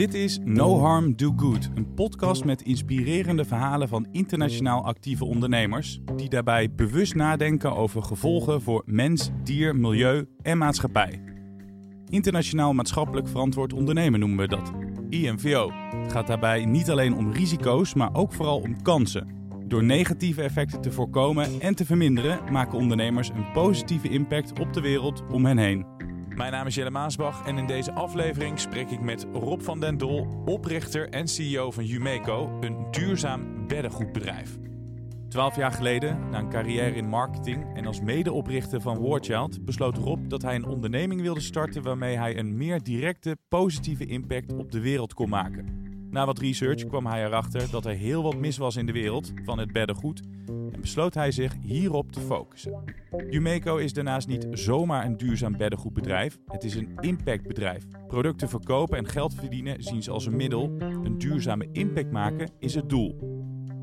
Dit is No Harm Do Good, een podcast met inspirerende verhalen van internationaal actieve ondernemers die daarbij bewust nadenken over gevolgen voor mens, dier, milieu en maatschappij. Internationaal maatschappelijk verantwoord ondernemen noemen we dat. IMVO. Het gaat daarbij niet alleen om risico's, maar ook vooral om kansen. Door negatieve effecten te voorkomen en te verminderen, maken ondernemers een positieve impact op de wereld om hen heen. Mijn naam is Jelle Maasbach en in deze aflevering spreek ik met Rob van den Dol, oprichter en CEO van Jumeco, een duurzaam beddengoedbedrijf. Twaalf jaar geleden, na een carrière in marketing en als medeoprichter van Warchild, besloot Rob dat hij een onderneming wilde starten waarmee hij een meer directe, positieve impact op de wereld kon maken. Na wat research kwam hij erachter dat er heel wat mis was in de wereld van het beddengoed en besloot hij zich hierop te focussen. Jumeco is daarnaast niet zomaar een duurzaam beddengoedbedrijf, het is een impactbedrijf. Producten verkopen en geld verdienen zien ze als een middel, een duurzame impact maken is het doel.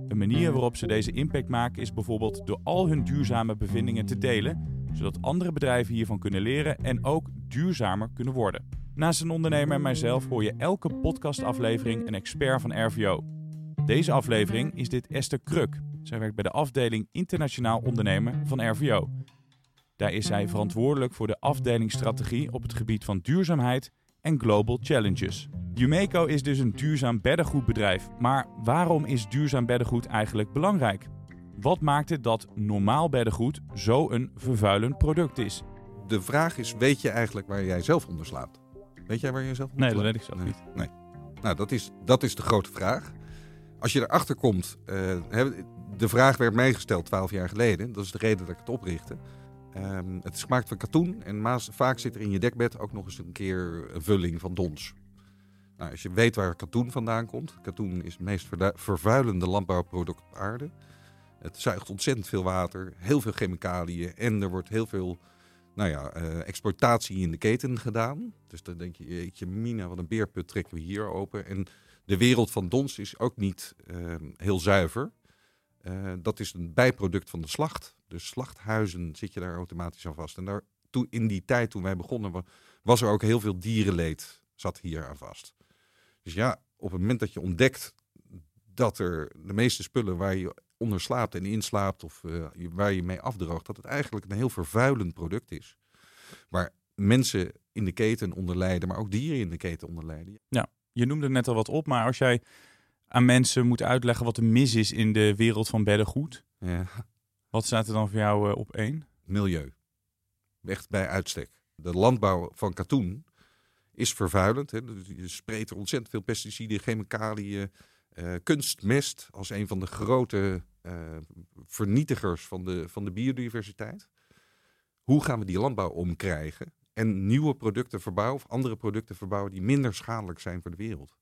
Een manier waarop ze deze impact maken is bijvoorbeeld door al hun duurzame bevindingen te delen, zodat andere bedrijven hiervan kunnen leren en ook duurzamer kunnen worden. Naast een ondernemer en mijzelf hoor je elke podcastaflevering een expert van RVO. Deze aflevering is dit Esther Kruk. Zij werkt bij de afdeling Internationaal Ondernemen van RVO. Daar is zij verantwoordelijk voor de afdelingsstrategie op het gebied van duurzaamheid en global challenges. Jumeco is dus een duurzaam beddengoedbedrijf. Maar waarom is duurzaam beddengoed eigenlijk belangrijk? Wat maakt het dat normaal beddengoed zo een vervuilend product is? De vraag is, weet je eigenlijk waar jij zelf onder slaapt? Weet jij waar je zelf onder Nee, dat weet ik zelf Nee. niet. Nee. Nou, dat is, dat is de grote vraag. Als je erachter komt, eh, de vraag werd meegesteld twaalf jaar geleden. Dat is de reden dat ik het oprichtte. Ehm, het is gemaakt van katoen en maas, vaak zit er in je dekbed ook nog eens een keer een vulling van dons. Nou, als je weet waar katoen vandaan komt. Katoen is het meest vervuilende landbouwproduct op aarde. Het zuigt ontzettend veel water, heel veel chemicaliën en er wordt heel veel nou ja, eh, exploitatie in de keten gedaan. Dus dan denk je, jeetje mina, wat een beerput trekken we hier open. En de wereld van dons is ook niet eh, heel zuiver. Eh, dat is een bijproduct van de slacht. Dus slachthuizen zit je daar automatisch aan vast. En daar, toen, in die tijd toen wij begonnen, wa- was er ook heel veel dierenleed zat hier aan vast. Dus ja, op het moment dat je ontdekt dat er de meeste spullen waar je onder slaapt en inslaapt of eh, waar je mee afdroogt, dat het eigenlijk een heel vervuilend product is. Waar mensen in de keten onder lijden, maar ook dieren in de keten onder lijden. Je noemde net al wat op, maar als jij aan mensen moet uitleggen wat er mis is in de wereld van beddengoed, Ja. wat staat er dan voor jou eh, op één? milieu. Echt bij uitstek. De landbouw van katoen is vervuilend. Hè. Je spreekt er ontzettend veel pesticiden, chemicaliën, eh, kunstmest als een van de grote eh, vernietigers van de, van de biodiversiteit. Hoe gaan we die landbouw omkrijgen en nieuwe producten verbouwen of andere producten verbouwen die minder schadelijk zijn voor de wereld?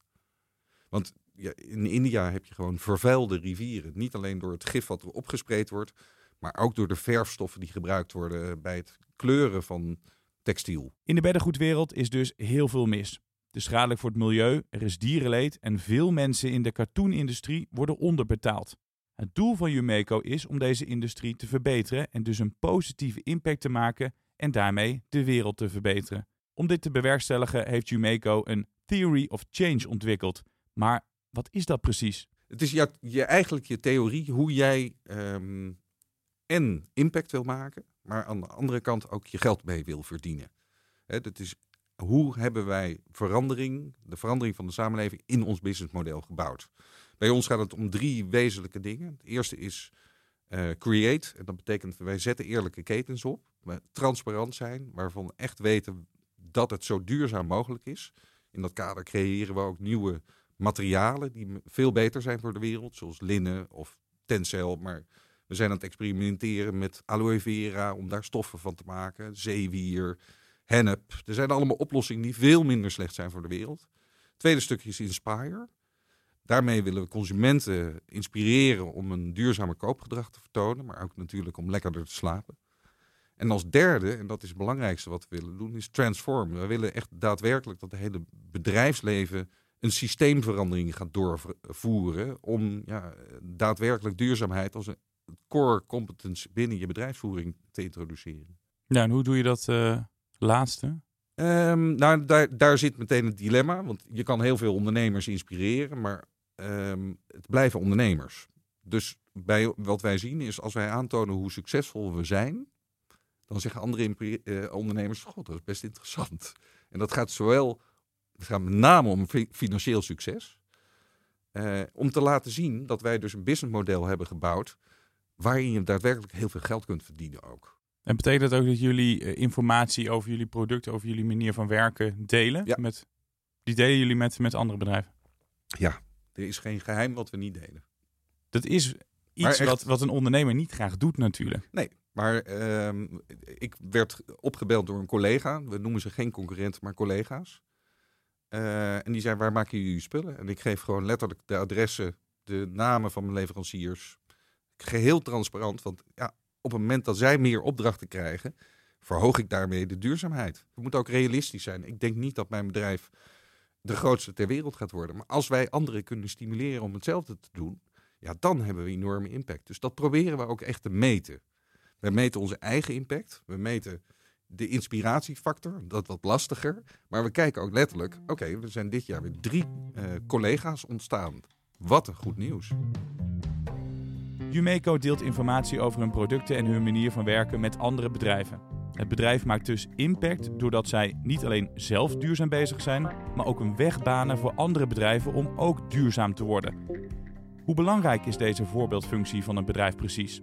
Want in India heb je gewoon vervuilde rivieren. Niet alleen door het gif wat er opgespreid wordt, maar ook door de verfstoffen die gebruikt worden bij het kleuren van textiel. In de beddengoedwereld is dus heel veel mis. Is schadelijk voor het milieu, er is dierenleed en veel mensen in de katoenindustrie worden onderbetaald. Het doel van Jumeco is om deze industrie te verbeteren en dus een positieve impact te maken en daarmee de wereld te verbeteren. Om dit te bewerkstelligen heeft Jumeco een Theory of Change ontwikkeld. Maar wat is dat precies? Het is ja, je, eigenlijk je theorie hoe jij ehm, en impact wil maken, maar aan de andere kant ook je geld mee wil verdienen. Hè, dat is hoe hebben wij verandering, de verandering van de samenleving in ons businessmodel gebouwd. Bij ons gaat het om drie wezenlijke dingen. Het eerste is eh, create. En dat betekent wij zetten eerlijke ketens op. Transparant zijn, waarvan we echt weten dat het zo duurzaam mogelijk is. In dat kader creëren we ook nieuwe materialen die veel beter zijn voor de wereld, zoals linnen of tencel. Maar we zijn aan het experimenteren met aloe vera om daar stoffen van te maken, zeewier, hennep. Er zijn allemaal oplossingen die veel minder slecht zijn voor de wereld. Tweede stukje is inspire. Daarmee willen we consumenten inspireren om een duurzamer koopgedrag te vertonen, maar ook natuurlijk om lekkerder te slapen. En als derde, en dat is het belangrijkste wat we willen doen, is transform. We willen echt daadwerkelijk dat het hele bedrijfsleven een systeemverandering gaat doorvoeren om ja, daadwerkelijk duurzaamheid als een core competence binnen je bedrijfsvoering te introduceren. Ja, en hoe doe je dat eh, laatste? Ehm, nou, daar, daar zit meteen het dilemma. Want je kan heel veel ondernemers inspireren, maar ehm, het blijven ondernemers. Dus bij, wat wij zien is, als wij aantonen hoe succesvol we zijn, dan zeggen andere eh, ondernemers, god, dat is best interessant. En dat gaat zowel, het gaat met name om financieel succes, eh, om te laten zien dat wij dus een businessmodel hebben gebouwd waarin je daadwerkelijk heel veel geld kunt verdienen ook. En betekent dat ook dat jullie eh, informatie over jullie producten, over jullie manier van werken delen? Ja. Met, die delen jullie met, met andere bedrijven? Ja, er is geen geheim wat we niet delen. Dat is iets wat, wat een ondernemer niet graag doet natuurlijk. Nee, maar ehm, ik werd opgebeld door een collega. We noemen ze geen concurrent, maar collega's. Uh, en die zei, waar maken jullie spullen? En ik geef gewoon letterlijk de adressen, de namen van mijn leveranciers. Geheel transparant, want ja, op het moment dat zij meer opdrachten krijgen, verhoog ik daarmee de duurzaamheid. We moeten ook realistisch zijn. Ik denk niet dat mijn bedrijf de grootste ter wereld gaat worden. Maar als wij anderen kunnen stimuleren om hetzelfde te doen, ja, dan hebben we enorme impact. Dus dat proberen we ook echt te meten. We meten onze eigen impact. We meten de inspiratiefactor, dat wat lastiger. Maar we kijken ook letterlijk, oké, we zijn dit jaar weer drie uh, collega's ontstaan. Wat een goed nieuws. Jumeco deelt informatie over hun producten en hun manier van werken met andere bedrijven. Het bedrijf maakt dus impact doordat zij niet alleen zelf duurzaam bezig zijn, maar ook een weg banen voor andere bedrijven om ook duurzaam te worden. Hoe belangrijk is deze voorbeeldfunctie van een bedrijf precies?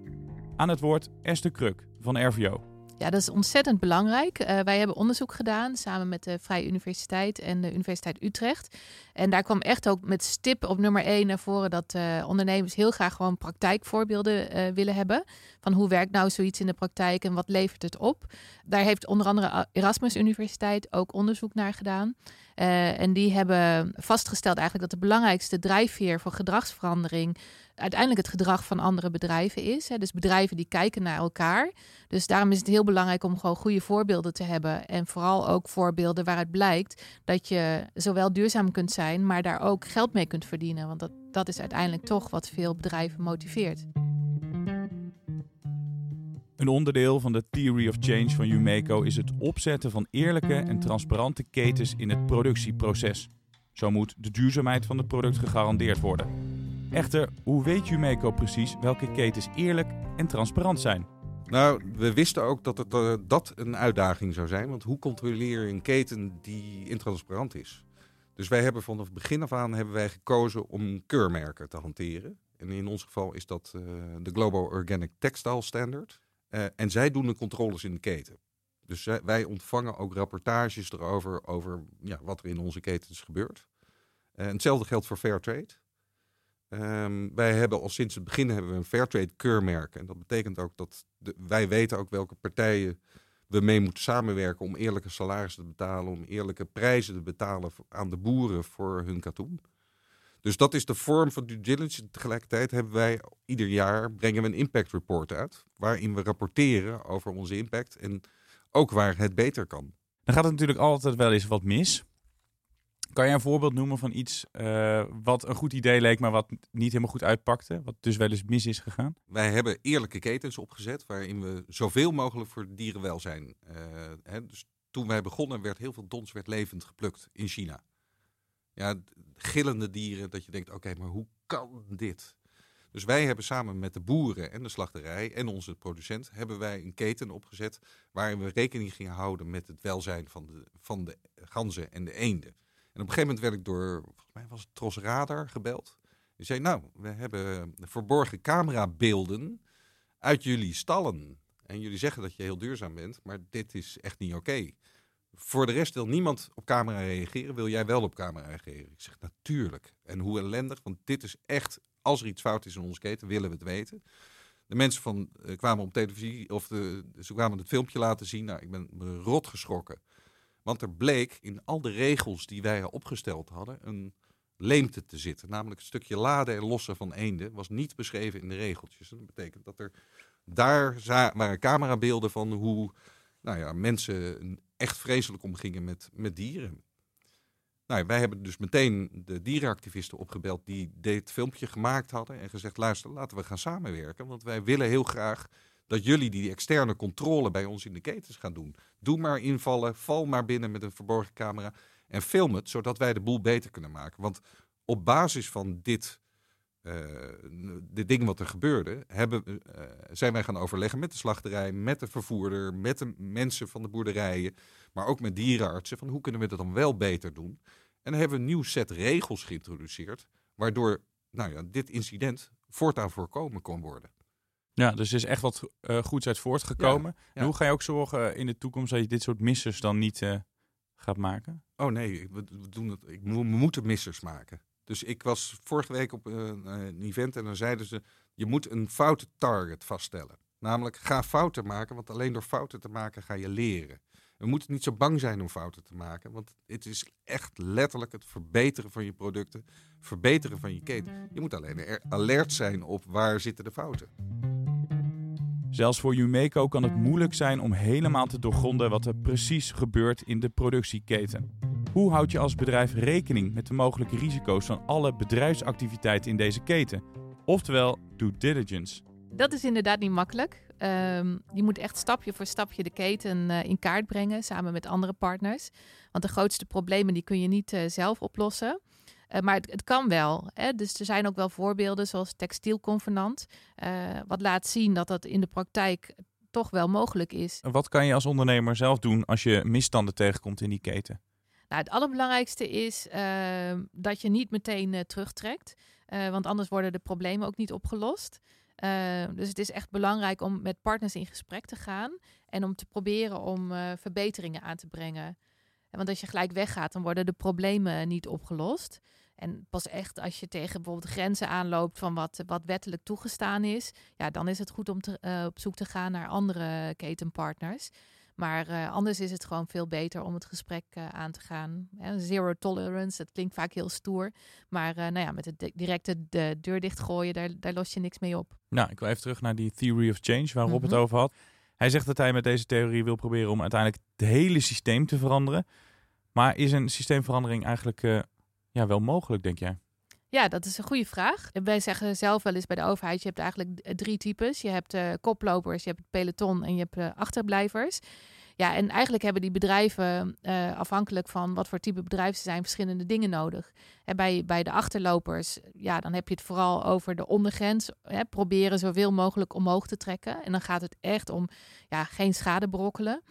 Aan het woord Esther Kruk van RVO. Ja, dat is ontzettend belangrijk. Uh, wij hebben onderzoek gedaan samen met de Vrije Universiteit en de Universiteit Utrecht. En daar kwam echt ook met stip op nummer 1 naar voren dat uh, ondernemers heel graag gewoon praktijkvoorbeelden uh, willen hebben. Van hoe werkt nou zoiets in de praktijk en wat levert het op? Daar heeft onder andere Erasmus Universiteit ook onderzoek naar gedaan. En die hebben vastgesteld eigenlijk dat de belangrijkste drijfveer voor gedragsverandering uiteindelijk het gedrag van andere bedrijven is. Hè. Dus bedrijven die kijken naar elkaar. Dus daarom is het heel belangrijk om gewoon goede voorbeelden te hebben. En vooral ook voorbeelden waaruit blijkt dat je zowel duurzaam kunt zijn, maar daar ook geld mee kunt verdienen. Want dat, dat is uiteindelijk toch wat veel bedrijven motiveert. Een onderdeel van de Theory of Change van Umeco is het opzetten van eerlijke en transparante ketens in het productieproces. Zo moet de duurzaamheid van het product gegarandeerd worden. Echter, hoe weet Umeco precies welke ketens eerlijk en transparant zijn? Nou, we wisten ook dat het, uh, dat een uitdaging zou zijn. Want hoe controleer je een keten die intransparant is? Dus wij hebben vanaf het begin af aan hebben wij gekozen om keurmerken te hanteren. En in ons geval is dat uh, de Global Organic Textile Standard. Uh, en zij doen de controles in de keten. Dus wij ontvangen ook rapportages erover over ja, wat er in onze ketens gebeurt. Hetzelfde geldt voor Fairtrade. Um, wij hebben al sinds het begin hebben we een Fairtrade keurmerk. En dat betekent ook dat wij weten ook welke partijen we mee moeten samenwerken om eerlijke salarissen te betalen, om eerlijke prijzen te betalen aan de boeren voor hun katoen. Dus dat is de vorm van due diligence. Tegelijkertijd hebben wij ieder jaar brengen we een impact report uit, waarin we rapporteren over onze impact en ook waar het beter kan. Dan gaat het natuurlijk altijd wel eens wat mis. Kan je een voorbeeld noemen van iets uh, wat een goed idee leek, maar wat niet helemaal goed uitpakte? Wat dus wel eens mis is gegaan? Wij hebben eerlijke ketens opgezet waarin we zoveel mogelijk voor dierenwelzijn. Uh, hè, dus toen wij begonnen werd heel veel dons werd levend geplukt in China. Ja, gillende dieren dat je denkt, oké, maar hoe kan dit? Dus wij hebben samen met de boeren en de slachterij en onze producent hebben wij een keten opgezet waarin we rekening gingen houden met het welzijn van de, van de ganzen en de eenden. En op een gegeven moment werd ik door, volgens mij was het Tros Radar gebeld. Die zei, nou, we hebben verborgen camerabeelden uit jullie stallen. En jullie zeggen dat je heel duurzaam bent, maar dit is echt niet oké. Voor de rest wil niemand op camera reageren. Wil jij wel op camera reageren? Ik zeg natuurlijk. En hoe ellendig, want dit is echt, als er iets fout is in onze keten, willen we het weten. De mensen van, uh, kwamen op televisie, of ze kwamen het filmpje laten zien. Nou, ik ben rot geschrokken. Want er bleek in al de regels die wij opgesteld hadden een leemte te zitten. Namelijk het stukje laden en lossen van eenden was niet beschreven in de regeltjes. dat betekent dat er daar waren camerabeelden van hoe nou ja, mensen echt vreselijk omgingen met, met dieren. Nou, wij hebben dus meteen de dierenactivisten opgebeld die dit filmpje gemaakt hadden en gezegd: luister, laten we gaan samenwerken, want wij willen heel graag dat jullie die externe controle bij ons in de ketens gaan doen. Doe maar invallen, val maar binnen met een verborgen camera en film het, zodat wij de boel beter kunnen maken. Want op basis van dit, uh, de dingen wat er gebeurde, hebben, uh, zijn wij gaan overleggen met de slachterij, met de vervoerder, met de mensen van de boerderijen, maar ook met dierenartsen, van hoe kunnen we dat dan wel beter doen. En hebben we een nieuw set regels geïntroduceerd, waardoor nou ja, dit incident voortaan voorkomen kon worden. Ja, dus er is echt wat uh, goeds uit voortgekomen. En hoe ga je ook zorgen in de toekomst dat je dit soort missers dan niet uh, gaat maken? Oh nee, we, doen het, ik, we moeten missers maken. Dus ik was vorige week op een, een event en dan zeiden ze: je moet een foute target vaststellen. Namelijk, ga fouten maken, want alleen door fouten te maken ga je leren. We moeten niet zo bang zijn om fouten te maken, want het is echt letterlijk het verbeteren van je producten, verbeteren van je keten. Je moet alleen alert zijn op waar zitten de fouten. Zelfs voor Umeco kan het moeilijk zijn om helemaal te doorgronden wat er precies gebeurt in de productieketen. Hoe houd je als bedrijf rekening met de mogelijke risico's van alle bedrijfsactiviteiten in deze keten? Oftewel due diligence. Dat is inderdaad niet makkelijk. Um, je moet echt stapje voor stapje de keten uh, in kaart brengen samen met andere partners. Want de grootste problemen die kun je niet uh, zelf oplossen. Uh, maar het, het, kan wel. Hè? Dus er zijn ook wel voorbeelden zoals textielconvenant. wat laat zien dat dat in de praktijk toch wel mogelijk is. Wat kan je als ondernemer zelf doen als je misstanden tegenkomt in die keten? Nou, het allerbelangrijkste is ehm, dat je niet meteen terugtrekt. want anders worden de problemen ook niet opgelost. Uh, dus het is echt belangrijk om met partners in gesprek te gaan en om te proberen om verbeteringen aan te brengen. Want als je gelijk weggaat, dan worden de problemen niet opgelost. En pas echt als je tegen bijvoorbeeld grenzen aanloopt van wat, wat wettelijk toegestaan is, ja, dan is het goed om te, uh, op zoek te gaan naar andere ketenpartners. Maar uh, anders is het gewoon veel beter om het gesprek uh, aan te gaan. zero tolerance, dat klinkt vaak heel stoer. Maar uh, nou ja, met het directe de deur dichtgooien, daar, daar los je niks mee op. Nou, ik wil even terug naar die theory of change waar Rob mm -hmm. het over had. Hij zegt dat hij met deze theorie wil proberen om uiteindelijk het hele systeem te veranderen. Maar is een systeemverandering eigenlijk ja, wel mogelijk, denk jij? Ja, dat is een goede vraag. Wij zeggen zelf wel eens bij de overheid, je hebt eigenlijk drie types. Je hebt uh, koplopers, je hebt het peloton en je hebt uh, achterblijvers. Ja, en eigenlijk hebben die bedrijven, afhankelijk van wat voor type bedrijf ze zijn, verschillende dingen nodig. En bij, bij de achterlopers, ja, dan heb je het vooral over de ondergrens. Hè, proberen zoveel mogelijk omhoog te trekken. En dan gaat het echt om ja, geen schade brokkelen.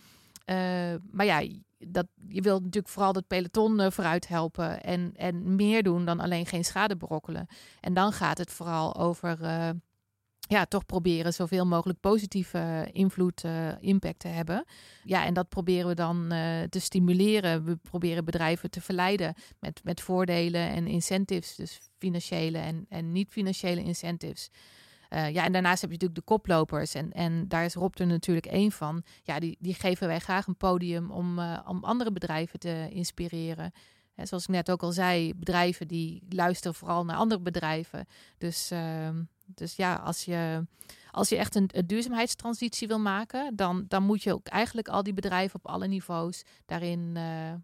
maar ja, dat, je wilt natuurlijk vooral dat peloton uh, vooruit helpen en, en meer doen dan alleen geen schade brokkelen. En dan gaat het vooral over uh, ja, toch proberen zoveel mogelijk positieve invloed, uh, impact te hebben. Ja, en dat proberen we dan te stimuleren. We proberen bedrijven te verleiden met, met voordelen en incentives, dus financiële en, en niet-financiële incentives. Uh, ja, en daarnaast heb je natuurlijk de koplopers. En, en daar is Rob er natuurlijk één van. Ja, die, die geven wij graag een podium om, uh, om andere bedrijven te inspireren. En zoals ik net ook al zei, bedrijven die luisteren vooral naar andere bedrijven. Dus, uh, dus ja, als je, als je echt een, een, duurzaamheidstransitie wil maken, dan, dan moet je ook eigenlijk al die bedrijven op alle niveaus daarin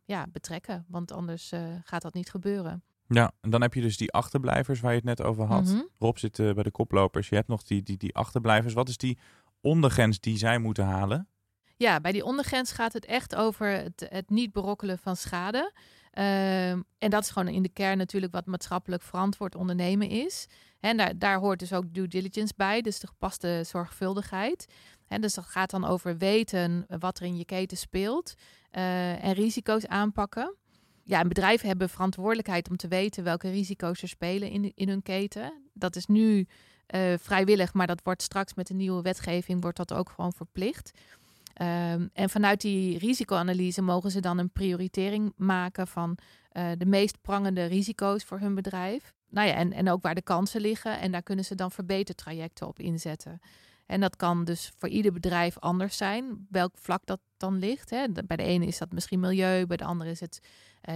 ja, betrekken. Want anders gaat dat niet gebeuren. Ja, en dan heb je dus die achterblijvers waar je het net over had. Mm -hmm. Rob zit uh, bij de koplopers. Je hebt nog die, die, die achterblijvers. Wat is die ondergrens die zij moeten halen? Ja, bij die ondergrens gaat het echt over het, het niet berokkelen van schade. Uh, en dat is gewoon in de kern natuurlijk wat maatschappelijk verantwoord ondernemen is. En daar, daar hoort dus ook due diligence bij, dus de gepaste zorgvuldigheid. En dus dat gaat dan over weten wat er in je keten speelt uh, en risico's aanpakken ja, en bedrijven hebben verantwoordelijkheid om te weten welke risico's er spelen in, in hun keten. Dat is nu uh, vrijwillig, maar dat wordt straks met de nieuwe wetgeving wordt dat ook gewoon verplicht. Um, en vanuit die risicoanalyse mogen ze dan een prioritering maken van uh, de meest prangende risico's voor hun bedrijf. Nou ja, en, en ook waar de kansen liggen. En daar kunnen ze dan verbetertrajecten op inzetten. En dat kan dus voor ieder bedrijf anders zijn, welk vlak dat dan ligt. Hè. Bij de ene is dat misschien milieu, bij de andere is het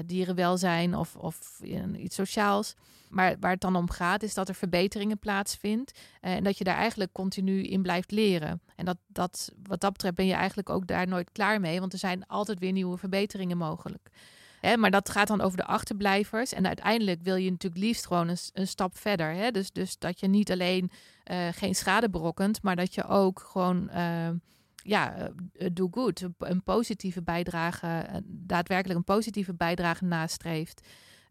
dierenwelzijn of, of iets sociaals. Maar waar het dan om gaat, is dat er verbeteringen plaatsvindt uh, en dat je daar eigenlijk continu in blijft leren. En dat, dat, wat dat betreft ben je eigenlijk ook daar nooit klaar mee, want er zijn altijd weer nieuwe verbeteringen mogelijk. Hè, maar dat gaat dan over de achterblijvers. En uiteindelijk wil je natuurlijk liefst gewoon een, stap verder. Hè? Dus, dus dat je niet alleen uh, geen schade berokkent, maar dat je ook gewoon ja, do good, een positieve bijdrage, daadwerkelijk een positieve bijdrage nastreeft.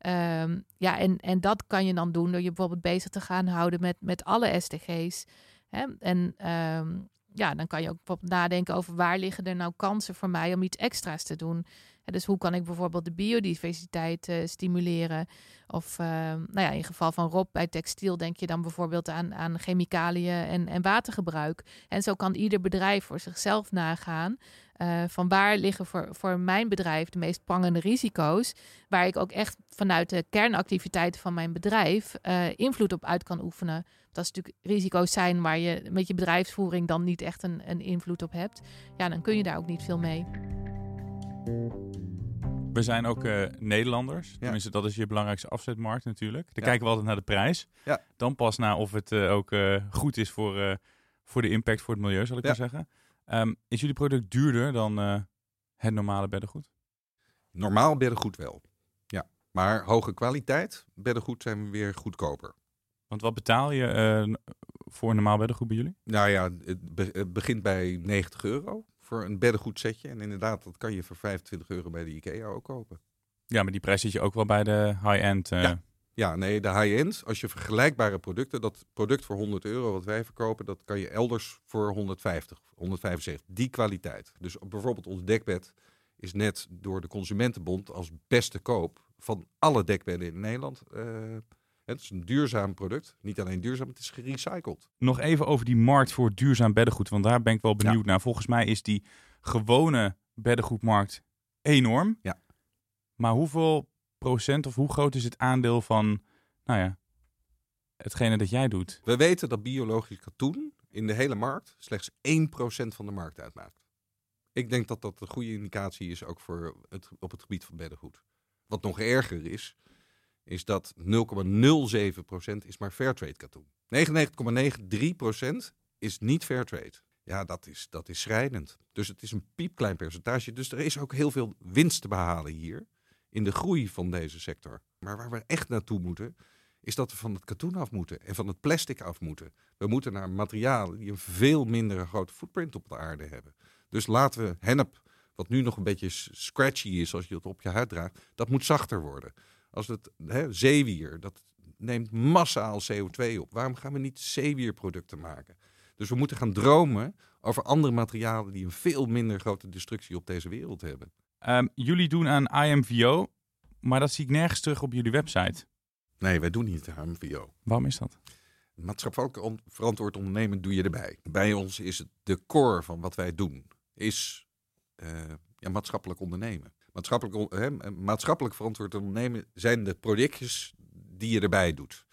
Um, ja, en, en dat kan je dan doen door je bijvoorbeeld bezig te gaan houden met, met alle SDG's. Hè? En um, ja, dan kan je ook bijvoorbeeld nadenken over waar liggen er nou kansen voor mij om iets extra's te doen. Dus hoe kan ik bijvoorbeeld de biodiversiteit uh, stimuleren? Of uh, nou ja, in geval van Rob bij textiel denk je dan bijvoorbeeld aan, aan chemicaliën en, en watergebruik. En zo kan ieder bedrijf voor zichzelf nagaan. Uh, van waar liggen voor, voor mijn bedrijf de meest prangende risico's, waar ik ook echt vanuit de kernactiviteiten van mijn bedrijf uh, invloed op uit kan oefenen. Dat is natuurlijk risico's zijn waar je met je bedrijfsvoering dan niet echt een, een invloed op hebt. Ja, dan kun je daar ook niet veel mee. We zijn ook uh, Nederlanders. Tenminste, dat is je belangrijkste afzetmarkt natuurlijk. Dan kijken we altijd naar de prijs. Ja. Dan pas naar of het uh, ook uh, goed is voor, voor de impact voor het milieu, zal ik maar zeggen. Um, is jullie product duurder dan het normale beddengoed? Normaal beddengoed wel. Ja. Maar hoge kwaliteit beddengoed zijn we weer goedkoper. Want wat betaal je voor een normaal beddengoed bij jullie? Nou ja, het, be het begint bij 90 euro voor een beddengoed setje. En inderdaad, dat kan je voor 25 euro bij de IKEA ook kopen. Ja, maar die prijs zit je ook wel bij de high-end. Uh... Ja. ja, nee, de high-end. Als je vergelijkbare producten, dat product voor 100 euro wat wij verkopen, dat kan je elders voor 150, 175. Die kwaliteit. Dus bijvoorbeeld ons dekbed is net door de Consumentenbond als beste koop van alle dekbedden in Nederland uh, het is een duurzaam product. Niet alleen duurzaam, het is gerecycled. Nog even over die markt voor duurzaam beddengoed. Want daar ben ik wel benieuwd naar. Volgens mij is die gewone beddengoedmarkt enorm. Ja. Maar hoeveel procent of hoe groot is het aandeel van, nou ja, hetgene dat jij doet? We weten dat biologisch katoen in de hele markt slechts 1% van de markt uitmaakt. Ik denk dat dat een goede indicatie is ook voor het, op het gebied van beddengoed. Wat nog erger is, is dat 0,07% is maar fairtrade katoen. 99,93% is niet fairtrade. Ja, dat is, dat is schrijnend. Dus het is een piepklein percentage. Dus er is ook heel veel winst te behalen hier in de groei van deze sector. Maar waar we echt naartoe moeten, is dat we van het katoen af moeten en van het plastic af moeten. We moeten naar materialen die een veel minder grote footprint op de aarde hebben. Dus laten we hennep, wat nu nog een beetje scratchy is als je het op je huid draagt, dat moet zachter worden. Als het hè, zeewier, dat neemt massaal CO2 op. Waarom gaan we niet zeewierproducten maken? Dus we moeten gaan dromen over andere materialen die een veel minder grote destructie op deze wereld hebben. Um, jullie doen aan IMVO, maar dat zie ik nergens terug op jullie website. Nee, wij doen niet aan IMVO. Waarom is dat? Maatschappelijk verantwoord ondernemen doe je erbij. Bij ons is het de core van wat wij doen, is uh, ja, maatschappelijk ondernemen. Maatschappelijk, hè, maatschappelijk verantwoord ondernemen zijn de projectjes die je erbij doet.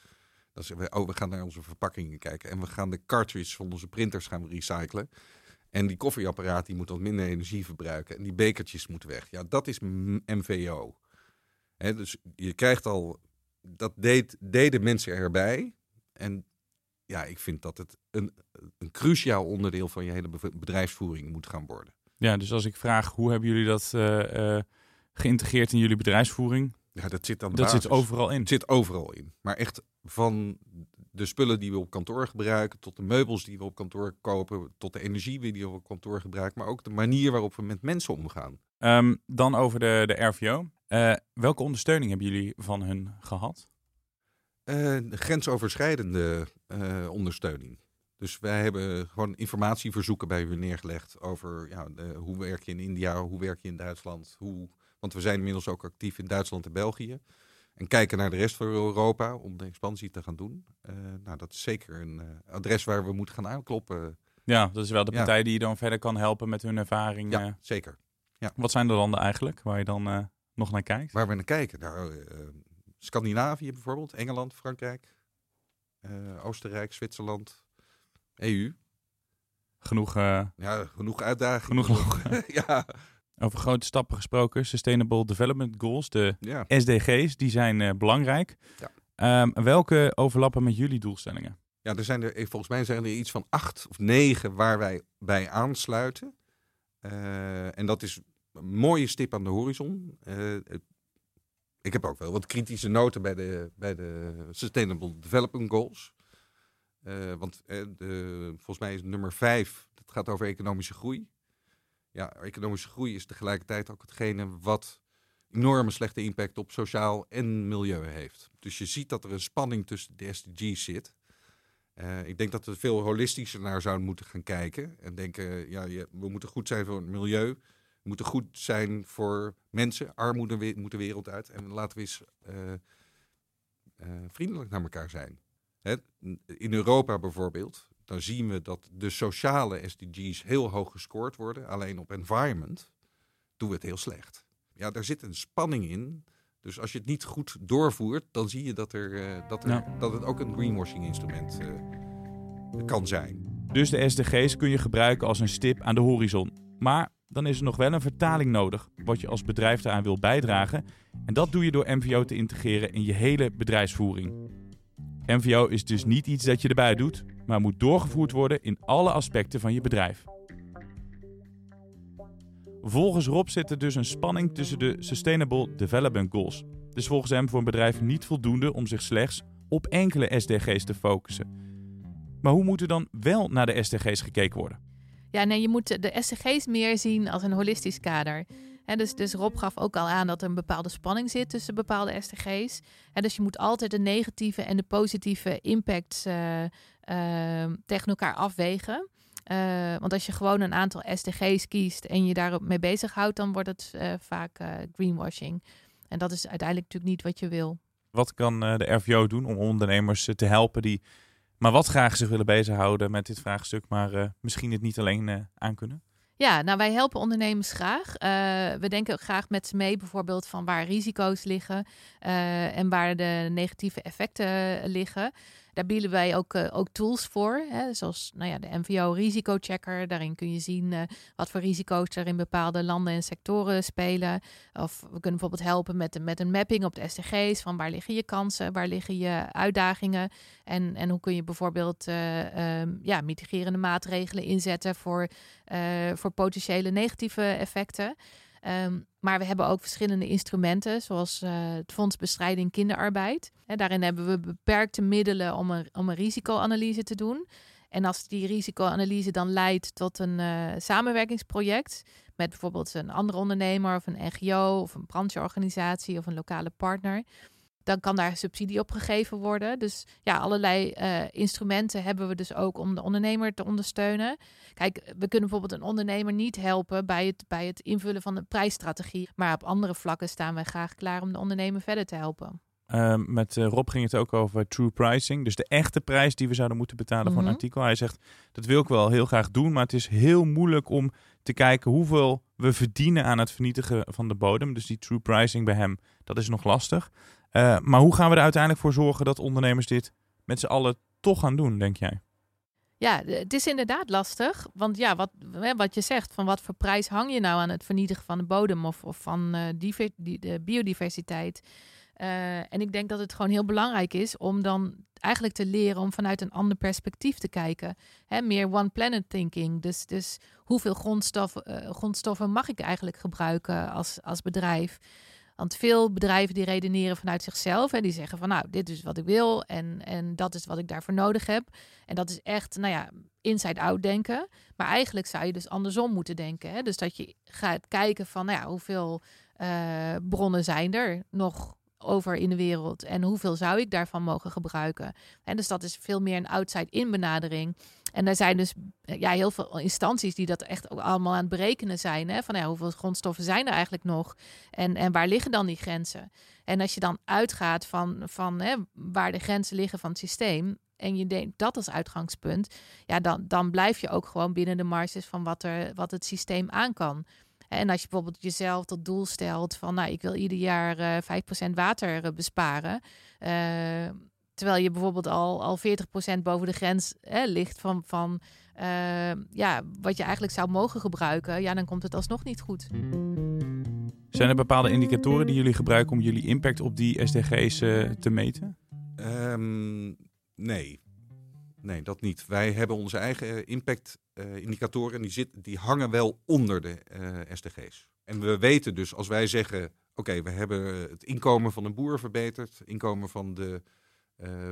Dat is, oh, we gaan naar onze verpakkingen kijken en we gaan de cartridges van onze printers gaan recyclen. En die koffieapparaat die moet wat minder energie verbruiken en die bekertjes moeten weg. Ja, dat is MVO. Dus je krijgt al, dat deed, deden mensen erbij. En ja, ik vind dat het een, een cruciaal onderdeel van je hele bedrijfsvoering moet gaan worden. Ja, dus als ik vraag hoe hebben jullie dat uh, uh, geïntegreerd in jullie bedrijfsvoering? Ja, dat zit dan. Dat zit overal in. Het zit overal in. Maar echt van de spullen die we op kantoor gebruiken, tot de meubels die we op kantoor kopen, tot de energie die we op kantoor gebruiken, maar ook de manier waarop we met mensen omgaan. Um, dan over de, de RVO. Uh, welke ondersteuning hebben jullie van hun gehad? grensoverschrijdende ondersteuning. Dus wij hebben gewoon informatieverzoeken bij u neergelegd over ja, de, hoe werk je in India, hoe werk je in Duitsland. Hoe, want we zijn inmiddels ook actief in Duitsland en België. En kijken naar de rest van Europa om de expansie te gaan doen. Uh, nou, dat is zeker een uh, adres waar we moeten gaan aankloppen. Ja, dat is wel de partij ja. die je dan verder kan helpen met hun ervaring. Ja, uh, zeker. Ja. Wat zijn de landen eigenlijk waar je dan nog naar kijkt? Waar we naar kijken? Nou, Scandinavië bijvoorbeeld, Engeland, Frankrijk, Oostenrijk, Zwitserland, EU. Genoeg, ja, genoeg uitdagingen. Genoeg. ja. Over grote stappen gesproken. Sustainable Development Goals, de ja. SDG's, die zijn uh, belangrijk. Ja. Um, welke overlappen met jullie doelstellingen? Ja, er zijn er, eh, volgens mij zijn er iets van acht of negen waar wij bij aansluiten. Uh, en dat is een mooie stip aan de horizon. Uh, ik heb ook wel wat kritische noten bij de, bij de Sustainable Development Goals. Want de, volgens mij is nummer vijf, dat gaat over economische groei. Ja, economische groei is tegelijkertijd ook hetgene wat enorme slechte impact op sociaal en milieu heeft. Dus je ziet dat er een spanning tussen de SDG's zit. Uh, ik denk dat we veel holistischer naar zouden moeten gaan kijken. En denken, ja, we moeten goed zijn voor het milieu. We moeten goed zijn voor mensen. Armoede moet de wereld uit. En laten we eens uh, uh, vriendelijk naar elkaar zijn. Hè? In Europa bijvoorbeeld, dan zien we dat de sociale SDG's heel hoog gescoord worden. Alleen op environment doen we het heel slecht. Ja, daar zit een spanning in. Dus als je het niet goed doorvoert, dan zie je dat, er, uh, dat, er, ja. dat het ook een greenwashing instrument uh, kan zijn. Dus de SDG's kun je gebruiken als een stip aan de horizon. Maar dan is er nog wel een vertaling nodig, wat je als bedrijf daaraan wil bijdragen. En dat doe je door MVO te integreren in je hele bedrijfsvoering. MVO is dus niet iets dat je erbij doet, maar moet doorgevoerd worden in alle aspecten van je bedrijf. Volgens Rob zit er dus een spanning tussen de Sustainable Development Goals. Dus volgens hem voor een bedrijf niet voldoende om zich slechts op enkele SDG's te focussen. Maar hoe moet er dan wel naar de SDG's gekeken worden? Ja, nee, je moet de SDG's meer zien als een holistisch kader. dus, dus Rob gaf ook al aan dat er een bepaalde spanning zit tussen bepaalde SDG's. dus je moet altijd de negatieve en de positieve impacts uh, tegen elkaar afwegen. Uh, want als je gewoon een aantal SDG's kiest en je daarop mee bezighoudt, dan wordt het uh, vaak uh, greenwashing. En dat is uiteindelijk natuurlijk niet wat je wil. Wat kan de RVO doen om ondernemers te helpen die maar wat graag zich willen bezighouden met dit vraagstuk, maar misschien het niet alleen aankunnen? Ja, nou wij helpen ondernemers graag. we denken ook graag met ze mee bijvoorbeeld van waar risico's liggen en waar de negatieve effecten liggen. Daar bieden wij ook, uh, ook tools voor, hè, zoals nou ja, de MVO-risicochecker. Daarin kun je zien uh, wat voor risico's er in bepaalde landen en sectoren spelen. Of we kunnen bijvoorbeeld helpen met, met een mapping op de SDG's van waar liggen je kansen, waar liggen je uitdagingen en, en hoe kun je bijvoorbeeld uh, um, ja, mitigerende maatregelen inzetten voor, voor potentiële negatieve effecten. Um, maar we hebben ook verschillende instrumenten, zoals uh, het Fonds Bestrijding Kinderarbeid. Daarin hebben we beperkte middelen om een, om een risicoanalyse te doen. En als die risicoanalyse dan leidt tot een uh, samenwerkingsproject met bijvoorbeeld een andere ondernemer of een NGO of een brancheorganisatie of een lokale partner, dan kan daar subsidie op gegeven worden. Dus ja, allerlei uh, instrumenten hebben we dus ook om de ondernemer te ondersteunen. Kijk, we kunnen bijvoorbeeld een ondernemer niet helpen bij het, bij het invullen van een prijsstrategie. Maar op andere vlakken staan wij graag klaar om de ondernemer verder te helpen. Uh, met uh, Rob ging het ook over true pricing. Dus de echte prijs die we zouden moeten betalen mm -hmm. voor een mhm. artikel. Hij zegt, dat wil ik wel heel graag doen. Maar het is heel moeilijk om te kijken hoeveel we verdienen aan het vernietigen van de bodem. Dus die true pricing bij hem, dat is nog lastig. Uh, maar hoe gaan we er uiteindelijk voor zorgen dat ondernemers dit met z'n allen toch gaan doen, denk jij? Ja, het is inderdaad lastig. Want ja, wat, wat je zegt, van wat voor prijs hang je nou aan het vernietigen van de bodem of, of van diver, die, de biodiversiteit? Uh, en ik denk dat het gewoon heel belangrijk is om dan eigenlijk te leren om vanuit een ander perspectief te kijken. Hè, meer one planet thinking. Dus, dus hoeveel grondstof, uh, grondstoffen mag ik eigenlijk gebruiken als, als bedrijf? Want veel bedrijven die redeneren vanuit zichzelf. En die zeggen van nou, dit is wat ik wil en, en dat is wat ik daarvoor nodig heb. En dat is echt, nou ja, inside-out denken. Maar eigenlijk zou je dus andersom moeten denken. Hè? Dus dat je gaat kijken van nou ja, hoeveel uh, bronnen zijn er nog over in de wereld en hoeveel zou ik daarvan mogen gebruiken. En dus dat is veel meer een outside-in benadering. En er zijn dus ja, heel veel instanties die dat echt ook allemaal aan het berekenen zijn. Hè? Van ja, hoeveel grondstoffen zijn er eigenlijk nog? En, en waar liggen dan die grenzen? En als je dan uitgaat van, van hè, waar de grenzen liggen van het systeem. En je denkt dat als uitgangspunt, ja, dan, dan blijf je ook gewoon binnen de marges van wat, er, wat het systeem aan kan. En als je bijvoorbeeld jezelf tot doel stelt van, nou, ik wil ieder jaar uh, eh, 5% water uh, besparen. Uh, terwijl je bijvoorbeeld al, al 40% boven de grens hè, ligt van, van ja, wat je eigenlijk zou mogen gebruiken, ja, dan komt het alsnog niet goed. Zijn er bepaalde indicatoren die jullie gebruiken om jullie impact op die SDG's te meten? Um, nee. Nee, dat niet. Wij hebben onze eigen impact-indicatoren. Uh, die, zit, die hangen wel onder de uh, SDG's. En we weten dus, als wij zeggen oké, we hebben het inkomen van een boer verbeterd, het inkomen van de,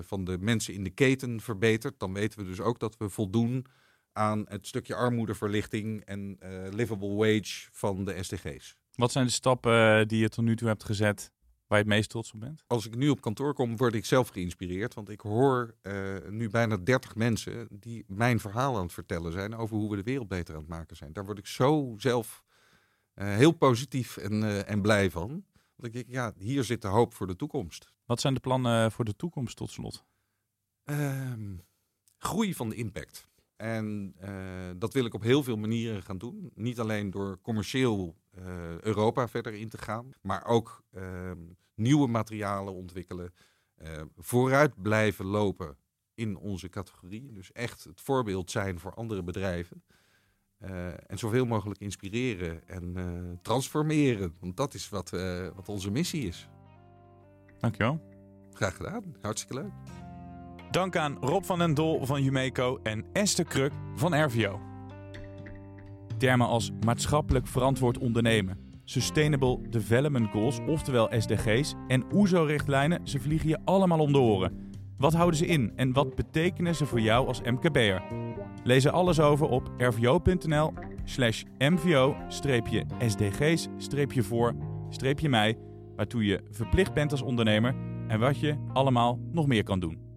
van de mensen in de keten verbeterd. Dan weten we dus ook dat we voldoen aan het stukje armoedeverlichting en livable wage van de SDG's. Wat zijn de stappen die je tot nu toe hebt gezet waar je het meest trots op bent? Als ik nu op kantoor kom, word ik zelf geïnspireerd. Want ik hoor uh, nu bijna 30 mensen die mijn verhaal aan het vertellen zijn over hoe we de wereld beter aan het maken zijn. Daar word ik zo zelf uh, heel positief en, uh, en blij van. Want ik denk, ja, hier zit de hoop voor de toekomst. Wat zijn de plannen voor de toekomst tot slot? Ehm, groei van de impact. En dat wil ik op heel veel manieren gaan doen. Niet alleen door commercieel uh, Europa verder in te gaan, maar ook uh, nieuwe materialen ontwikkelen, uh, vooruit blijven lopen in onze categorie. Dus echt het voorbeeld zijn voor andere bedrijven. en zoveel mogelijk inspireren en transformeren. Want dat is wat, wat onze missie is. Dankjewel. Graag gedaan. Hartstikke leuk. Dank aan Rob van den Dol van Jumeco en Esther Kruk van RVO. Termen als maatschappelijk verantwoord ondernemen, Sustainable Development Goals, oftewel SDG's, en OESO-richtlijnen, ze vliegen je allemaal om de oren. Wat houden ze in en wat betekenen ze voor jou als MKB'er? Lees er alles over op rvo.nl slash mvo-sdg's-voor-mij, waartoe je verplicht bent als ondernemer en wat je allemaal nog meer kan doen.